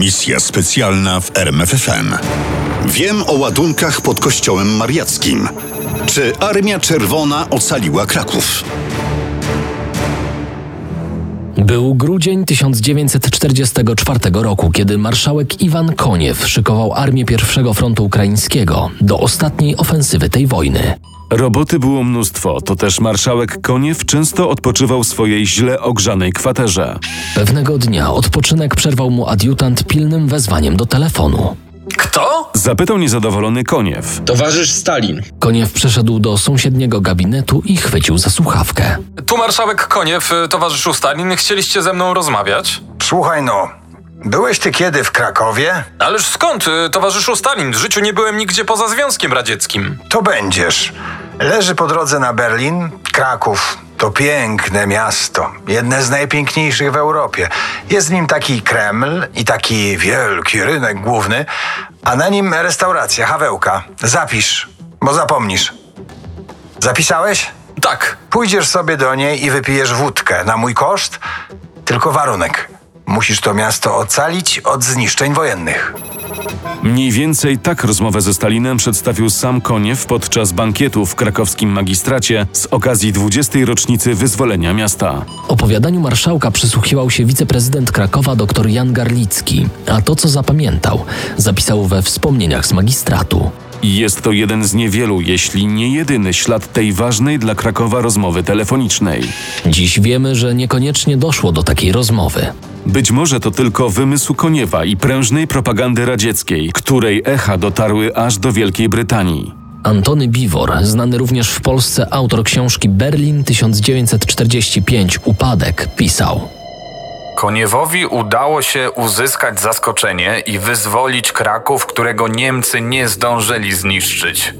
Misja specjalna w RMFFM. Wiem o ładunkach pod kościołem mariackim. Czy Armia Czerwona ocaliła Kraków? Był grudzień 1944 roku, kiedy marszałek Iwan Koniew szykował armię pierwszego frontu ukraińskiego do ostatniej ofensywy tej wojny. Roboty było mnóstwo, to też marszałek Koniew często odpoczywał w swojej źle ogrzanej kwaterze. Pewnego dnia odpoczynek przerwał mu adiutant pilnym wezwaniem do telefonu. Kto? Zapytał niezadowolony Koniew. Towarzysz Stalin. Koniew przeszedł do sąsiedniego gabinetu i chwycił za słuchawkę. Tu marszałek Koniew, y, towarzyszu Stalin, chcieliście ze mną rozmawiać? Słuchaj no, byłeś ty kiedy w Krakowie? Ależ skąd, y, towarzyszu Stalin? W życiu nie byłem nigdzie poza Związkiem Radzieckim. To będziesz. Leży po drodze na Berlin, Kraków. To piękne miasto, jedne z najpiękniejszych w Europie. Jest w nim taki Kreml i taki wielki rynek główny, a na nim restauracja, Hawełka. Zapisz, bo zapomnisz. Zapisałeś? Tak. Pójdziesz sobie do niej i wypijesz wódkę na mój koszt, tylko warunek. Musisz to miasto ocalić od zniszczeń wojennych. Mniej więcej tak rozmowę ze Stalinem przedstawił sam Koniew podczas bankietu w krakowskim magistracie z okazji 20. rocznicy wyzwolenia miasta. Opowiadaniu marszałka przysłuchiwał się wiceprezydent Krakowa dr Jan Garlicki, a to co zapamiętał, zapisał we wspomnieniach z magistratu. Jest to jeden z niewielu, jeśli nie jedyny ślad tej ważnej dla Krakowa rozmowy telefonicznej. Dziś wiemy, że niekoniecznie doszło do takiej rozmowy. Być może to tylko wymysł Koniewa i prężnej propagandy radzieckiej, której echa dotarły aż do Wielkiej Brytanii. Antony Biwor, znany również w Polsce autor książki Berlin 1945 Upadek, pisał. Koniewowi udało się uzyskać zaskoczenie i wyzwolić Kraków, którego Niemcy nie zdążyli zniszczyć.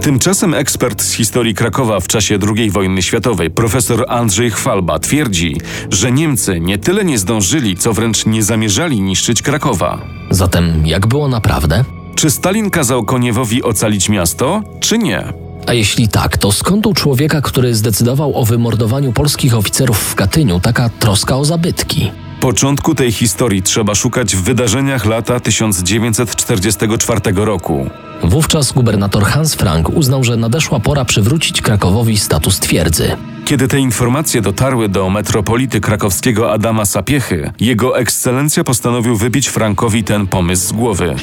Tymczasem ekspert z historii Krakowa w czasie II wojny światowej, profesor Andrzej Chwalba, twierdzi, że Niemcy nie tyle nie zdążyli, co wręcz nie zamierzali niszczyć Krakowa. Zatem jak było naprawdę? Czy Stalin kazał Koniewowi ocalić miasto, czy nie? A jeśli tak, to skąd u człowieka, który zdecydował o wymordowaniu polskich oficerów w Katyniu, taka troska o zabytki? Początku tej historii trzeba szukać w wydarzeniach lata 1944 roku. Wówczas gubernator Hans Frank uznał, że nadeszła pora przywrócić Krakowowi status twierdzy. Kiedy te informacje dotarły do metropolity krakowskiego Adama Sapiechy, jego ekscelencja postanowił wybić Frankowi ten pomysł z głowy.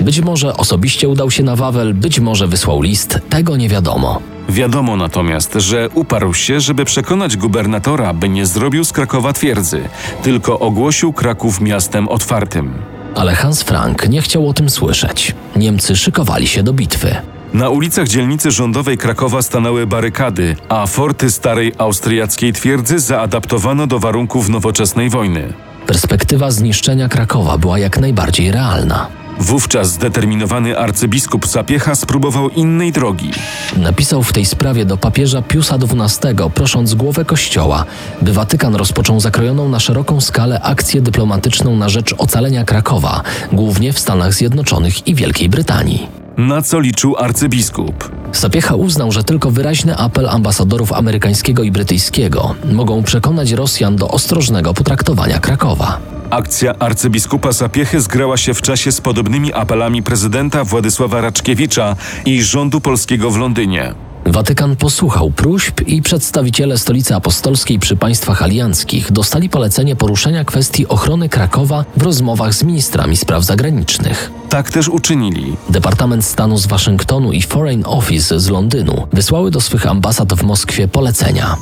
Być może osobiście udał się na Wawel, być może wysłał list, tego nie wiadomo. Wiadomo natomiast, że uparł się, żeby przekonać gubernatora, by nie zrobił z Krakowa twierdzy, tylko ogłosił Kraków miastem otwartym. Ale Hans Frank nie chciał o tym słyszeć. Niemcy szykowali się do bitwy. Na ulicach dzielnicy rządowej Krakowa stanęły barykady, a forty starej austriackiej twierdzy zaadaptowano do warunków nowoczesnej wojny. Perspektywa zniszczenia Krakowa była jak najbardziej realna. Wówczas zdeterminowany arcybiskup Sapiecha spróbował innej drogi. Napisał w tej sprawie do papieża Piusa XII, prosząc głowę kościoła, by Watykan rozpoczął zakrojoną na szeroką skalę akcję dyplomatyczną na rzecz ocalenia Krakowa, głównie w Stanach Zjednoczonych i Wielkiej Brytanii. Na co liczył arcybiskup? Sapiecha uznał, że tylko wyraźny apel ambasadorów amerykańskiego i brytyjskiego mogą przekonać Rosjan do ostrożnego potraktowania Krakowa. Akcja arcybiskupa Sapiechy zgrała się w czasie z podobnymi apelami prezydenta Władysława Raczkiewicza i rządu polskiego w Londynie. Watykan posłuchał próśb i przedstawiciele Stolicy Apostolskiej przy państwach alianckich dostali polecenie poruszenia kwestii ochrony Krakowa w rozmowach z ministrami spraw zagranicznych. Tak też uczynili. Departament Stanu z Waszyngtonu i Foreign Office z Londynu wysłały do swych ambasad w Moskwie polecenia.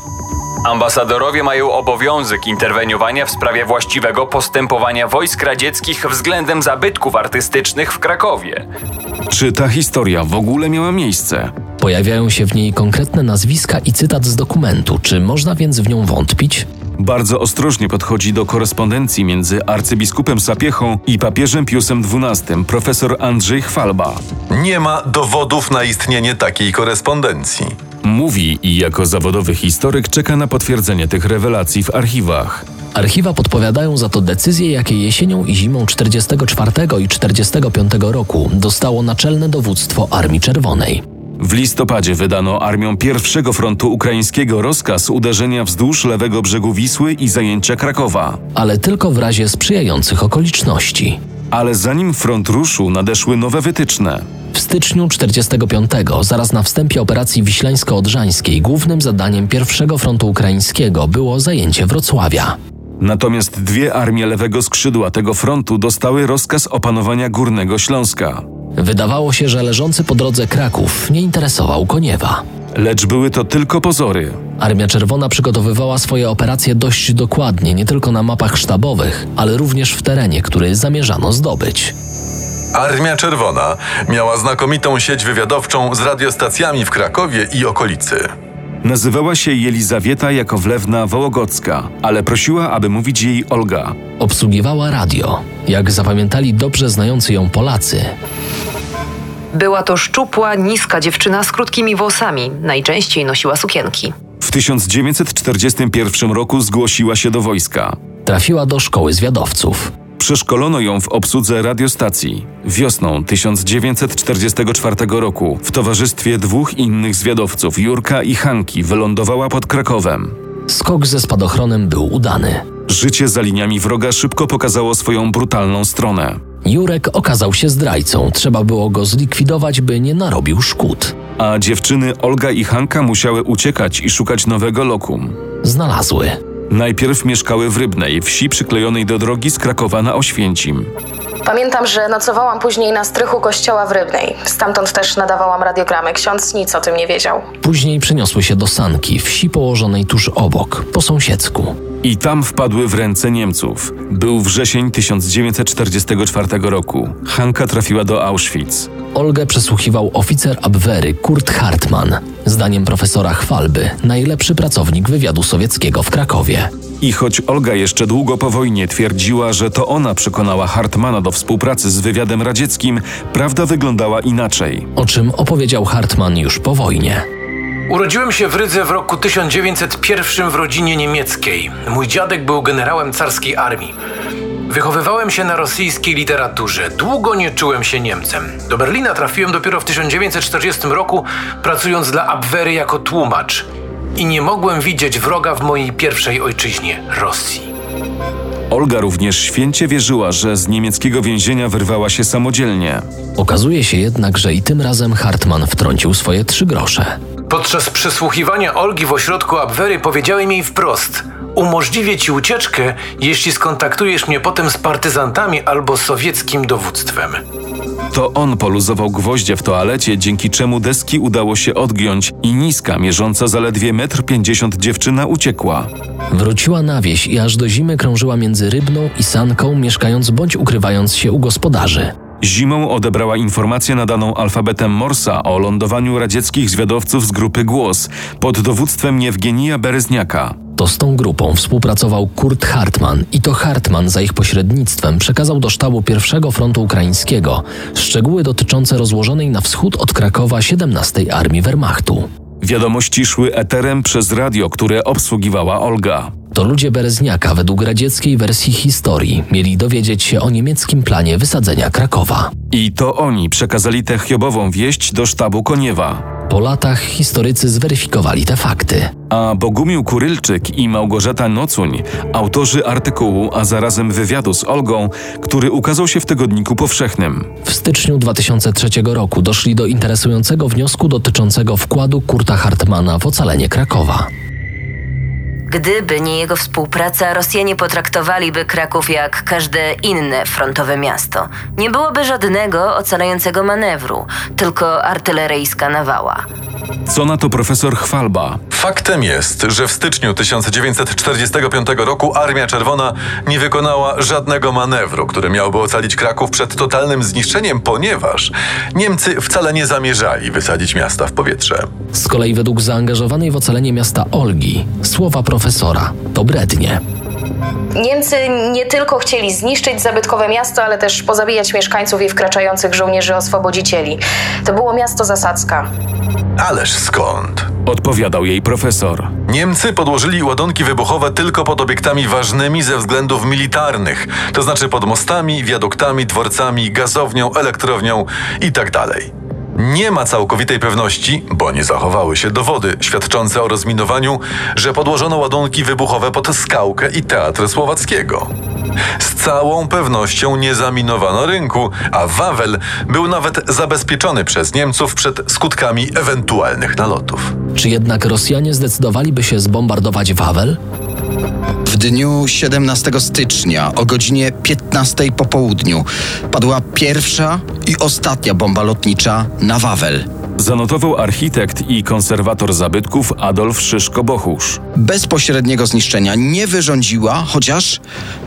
Ambasadorowie mają obowiązek interweniowania w sprawie właściwego postępowania wojsk radzieckich względem zabytków artystycznych w Krakowie. Czy ta historia w ogóle miała miejsce? Pojawiają się w niej konkretne nazwiska i cytat z dokumentu. Czy można więc w nią wątpić? Bardzo ostrożnie podchodzi do korespondencji między arcybiskupem Sapiechą i papieżem Piusem XII, profesor Andrzej Chwalba. Nie ma dowodów na istnienie takiej korespondencji. Mówi i jako zawodowy historyk czeka na potwierdzenie tych rewelacji w archiwach. Archiwa podpowiadają za to decyzje, jakie jesienią i zimą 44 i 45 roku dostało naczelne dowództwo Armii Czerwonej. W listopadzie wydano armiom pierwszego frontu ukraińskiego rozkaz uderzenia wzdłuż lewego brzegu Wisły i zajęcia Krakowa. Ale tylko w razie sprzyjających okoliczności. Ale zanim front ruszył, nadeszły nowe wytyczne. W styczniu 45, zaraz na wstępie operacji wiślańsko-odrzańskiej, głównym zadaniem pierwszego frontu ukraińskiego było zajęcie Wrocławia. Natomiast dwie armie lewego skrzydła tego frontu dostały rozkaz opanowania Górnego Śląska. Wydawało się, że leżący po drodze Kraków nie interesował Koniewa. Lecz były to tylko pozory. Armia Czerwona przygotowywała swoje operacje dość dokładnie, nie tylko na mapach sztabowych, ale również w terenie, który zamierzano zdobyć. Armia Czerwona miała znakomitą sieć wywiadowczą z radiostacjami w Krakowie i okolicy. Nazywała się Jelizawieta Jakowlewna Wołogocka, ale prosiła, aby mówić jej Olga. Obsługiwała radio. Jak zapamiętali dobrze znający ją Polacy, Była to szczupła, niska dziewczyna z krótkimi włosami. Najczęściej nosiła sukienki. W 1941 roku zgłosiła się do wojska. trafiła do szkoły zwiadowców. Przeszkolono ją w obsłudze radiostacji. Wiosną 1944 roku w towarzystwie dwóch innych zwiadowców, Jurka i Hanki, wylądowała pod Krakowem. Skok ze spadochronem był udany. Życie za liniami wroga szybko pokazało swoją brutalną stronę. Jurek okazał się zdrajcą. Trzeba było go zlikwidować, by nie narobił szkód. A dziewczyny Olga i Hanka musiały uciekać i szukać nowego lokum. Znalazły. Najpierw mieszkały w Rybnej, wsi przyklejonej do drogi z Krakowa na Oświęcim. Pamiętam, że nocowałam później na strychu kościoła w Rybnej. Stamtąd też nadawałam radiogramy. Ksiądz nic o tym nie wiedział. Później przeniosły się do Sanki, wsi położonej tuż obok, po sąsiedzku. I tam wpadły w ręce Niemców. Był wrzesień 1944 roku. Hanka trafiła do Auschwitz. Olgę przesłuchiwał oficer Abwehry Kurt Hartmann. Zdaniem profesora Chwalby, najlepszy pracownik wywiadu sowieckiego w Krakowie. I choć Olga jeszcze długo po wojnie twierdziła, że to ona przekonała Hartmana do współpracy z wywiadem radzieckim, prawda wyglądała inaczej. O czym opowiedział Hartmann już po wojnie. Urodziłem się w Rydze w roku 1901 w rodzinie niemieckiej. Mój dziadek był generałem carskiej armii. Wychowywałem się na rosyjskiej literaturze. Długo nie czułem się Niemcem. Do Berlina trafiłem dopiero w 1940 roku, pracując dla Abwehry jako tłumacz. I nie mogłem widzieć wroga w mojej pierwszej ojczyźnie Rosji. Olga również święcie wierzyła, że z niemieckiego więzienia wyrwała się samodzielnie. Okazuje się jednak, że i tym razem Hartmann wtrącił swoje trzy grosze. Podczas przesłuchiwania Olgi w ośrodku Abwery powiedziałem jej wprost: Umożliwię ci ucieczkę, jeśli skontaktujesz mnie potem z partyzantami albo sowieckim dowództwem. To on poluzował gwoździe w toalecie, dzięki czemu deski udało się odgiąć i niska, mierząca zaledwie 1,50 m dziewczyna uciekła. Wróciła na wieś i aż do zimy krążyła między Rybną i Sanką, mieszkając bądź ukrywając się u gospodarzy. Zimą odebrała informację nadaną alfabetem Morsa o lądowaniu radzieckich zwiadowców z grupy Głos pod dowództwem Jewgenija Berezniaka. To z tą grupą współpracował Kurt Hartmann i to Hartmann za ich pośrednictwem przekazał do sztabu pierwszego frontu ukraińskiego szczegóły dotyczące rozłożonej na wschód od Krakowa 17 Armii Wehrmachtu. Wiadomości szły eterem przez radio, które obsługiwała Olga. To ludzie Berezniaka według radzieckiej wersji historii mieli dowiedzieć się o niemieckim planie wysadzenia Krakowa. I to oni przekazali tę chiobową wieść do sztabu Koniewa. Po latach historycy zweryfikowali te fakty. A Bogumił Kurylczyk i Małgorzata Nocuń, autorzy artykułu, a zarazem wywiadu z Olgą, który ukazał się w tygodniku powszechnym. W styczniu 2003 roku doszli do interesującego wniosku dotyczącego wkładu Kurta Hartmana w ocalenie Krakowa. Gdyby nie jego współpraca, Rosjanie potraktowaliby Kraków jak każde inne frontowe miasto. Nie byłoby żadnego ocalającego manewru, tylko artyleryjska nawała. Co na to profesor Chwalba? Faktem jest, że w styczniu 1945 roku Armia Czerwona nie wykonała żadnego manewru, który miałby ocalić Kraków przed totalnym zniszczeniem, ponieważ Niemcy wcale nie zamierzali wysadzić miasta w powietrze. Z kolei według zaangażowanej w ocalenie miasta Olgi, słowa profesora to brednie. Niemcy nie tylko chcieli zniszczyć zabytkowe miasto, ale też pozabijać mieszkańców i wkraczających żołnierzy oswobodzicieli. To było miasto zasadzka. Ależ skąd? Odpowiadał jej profesor. Niemcy podłożyli ładunki wybuchowe tylko pod obiektami ważnymi ze względów militarnych, to znaczy pod mostami, wiaduktami, dworcami, gazownią, elektrownią itd. Nie ma całkowitej pewności, bo nie zachowały się dowody świadczące o rozminowaniu, że podłożono ładunki wybuchowe pod skałkę i teatr Słowackiego. Z całą pewnością nie zaminowano rynku, a Wawel był nawet zabezpieczony przez Niemców przed skutkami ewentualnych nalotów. Czy jednak Rosjanie zdecydowaliby się zbombardować Wawel? Dniu 17 stycznia o godzinie 15 po południu padła pierwsza i ostatnia bomba lotnicza na Wawel. Zanotował architekt i konserwator zabytków Adolf Szyszko-Bochusz. Bezpośredniego zniszczenia nie wyrządziła, chociaż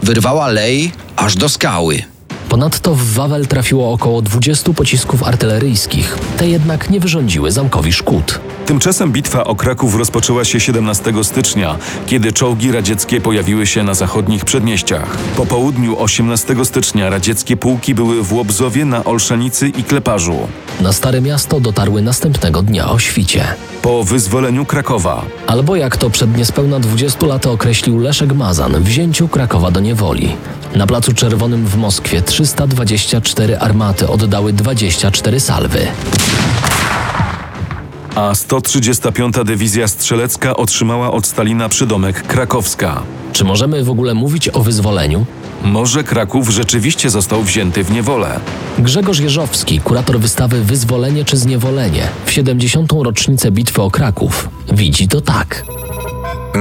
wyrwała lej aż do skały. Ponadto w Wawel trafiło około 20 pocisków artyleryjskich. Te jednak nie wyrządziły zamkowi szkód. Tymczasem bitwa o Kraków rozpoczęła się 17 stycznia, kiedy czołgi radzieckie pojawiły się na zachodnich przedmieściach. Po południu 18 stycznia radzieckie pułki były w Łobzowie, na Olszanicy i Kleparzu. Na Stare Miasto dotarły następnego dnia o świcie. Po wyzwoleniu Krakowa, Albo jak to przed niespełna 20 laty określił Leszek Mazan, wzięciu Krakowa do niewoli. Na Placu Czerwonym w Moskwie 324 armaty oddały 24 salwy. a 135. Dywizja Strzelecka otrzymała od Stalina przydomek Krakowska. Czy możemy w ogóle mówić o wyzwoleniu? Może Kraków rzeczywiście został wzięty w niewolę. Grzegorz Jeżowski, kurator wystawy Wyzwolenie czy Zniewolenie w 70. rocznicę bitwy o Kraków, widzi to tak.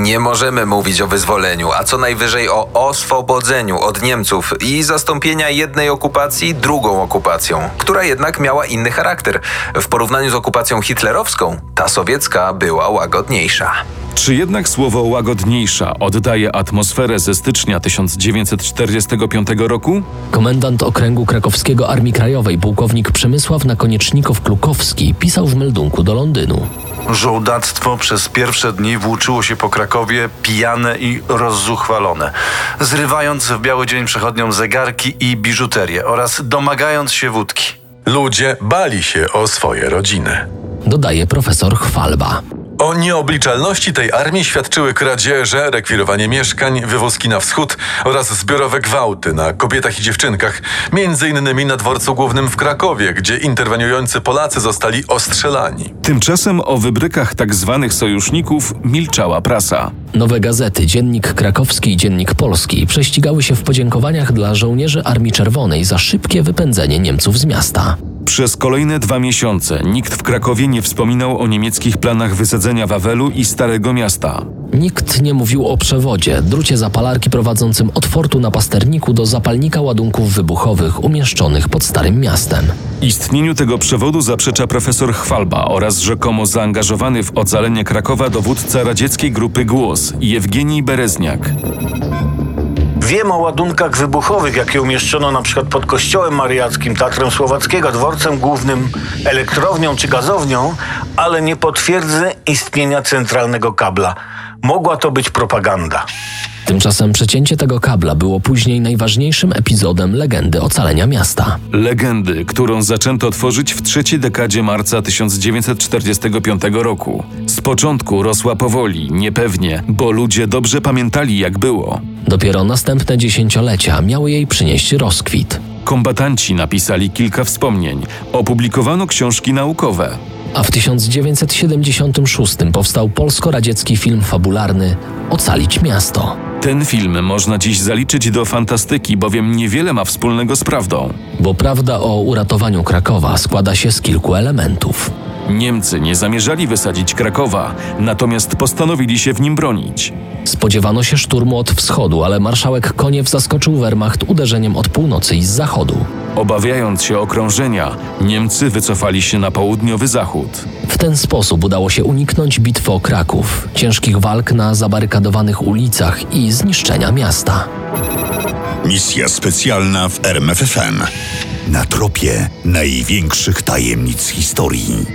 Nie możemy mówić o wyzwoleniu, a co najwyżej o oswobodzeniu od Niemców i zastąpienia jednej okupacji drugą okupacją, która jednak miała inny charakter. W porównaniu z okupacją hitlerowską, ta sowiecka była łagodniejsza. Czy jednak słowo łagodniejsza oddaje atmosferę ze stycznia 1945 roku? Komendant Okręgu Krakowskiego Armii Krajowej, pułkownik Przemysław Nakonieczników-Klukowski, pisał w meldunku do Londynu. Żołdactwo przez pierwsze dni włóczyło się po Krakowie pijane i rozzuchwalone, zrywając w biały dzień przechodniom zegarki i biżuterię oraz domagając się wódki. Ludzie bali się o swoje rodziny. Dodaje profesor Chwalba. O nieobliczalności tej armii świadczyły kradzieże, rekwirowanie mieszkań, wywózki na wschód oraz zbiorowe gwałty na kobietach i dziewczynkach, między innymi na dworcu głównym w Krakowie, gdzie interweniujący Polacy zostali ostrzelani. Tymczasem o wybrykach tak zwanych sojuszników milczała prasa. Nowe gazety, Dziennik Krakowski i Dziennik Polski prześcigały się w podziękowaniach dla żołnierzy Armii Czerwonej za szybkie wypędzenie Niemców z miasta. Przez kolejne dwa miesiące nikt w Krakowie nie wspominał o niemieckich planach wysadzenia Wawelu i Starego Miasta. Nikt nie mówił o przewodzie, drucie zapalarki prowadzącym od fortu na pasterniku do zapalnika ładunków wybuchowych umieszczonych pod Starym Miastem. Istnieniu tego przewodu zaprzecza profesor Chwalba oraz rzekomo zaangażowany w ocalenie Krakowa dowódca radzieckiej grupy Głos Jewgenij Berezniak. Wiem o ładunkach wybuchowych, jakie umieszczono na przykład pod kościołem mariackim, Teatrem Słowackiego, dworcem głównym, elektrownią czy gazownią, ale nie potwierdzę istnienia centralnego kabla. Mogła to być propaganda. Tymczasem przecięcie tego kabla było później najważniejszym epizodem legendy ocalenia miasta. Legendy, którą zaczęto tworzyć w trzeciej dekadzie marca 1945 roku. Z początku rosła powoli, niepewnie, bo ludzie dobrze pamiętali jak było. Dopiero następne dziesięciolecia miały jej przynieść rozkwit. Kombatanci napisali kilka wspomnień, opublikowano książki naukowe. A w 1976 powstał polsko-radziecki film fabularny Ocalić miasto. Ten film można dziś zaliczyć do fantastyki, bowiem niewiele ma wspólnego z prawdą. Bo prawda o uratowaniu Krakowa składa się z kilku elementów. Niemcy nie zamierzali wysadzić Krakowa, natomiast postanowili się w nim bronić. Spodziewano się szturmu od wschodu, ale marszałek Koniew zaskoczył Wehrmacht uderzeniem od północy i z zachodu. Obawiając się okrążenia, Niemcy wycofali się na południowy zachód. W ten sposób udało się uniknąć bitwy o Kraków, ciężkich walk na zabarykadowanych ulicach i zniszczenia miasta. Misja specjalna w RMFFM. Na tropie największych tajemnic historii.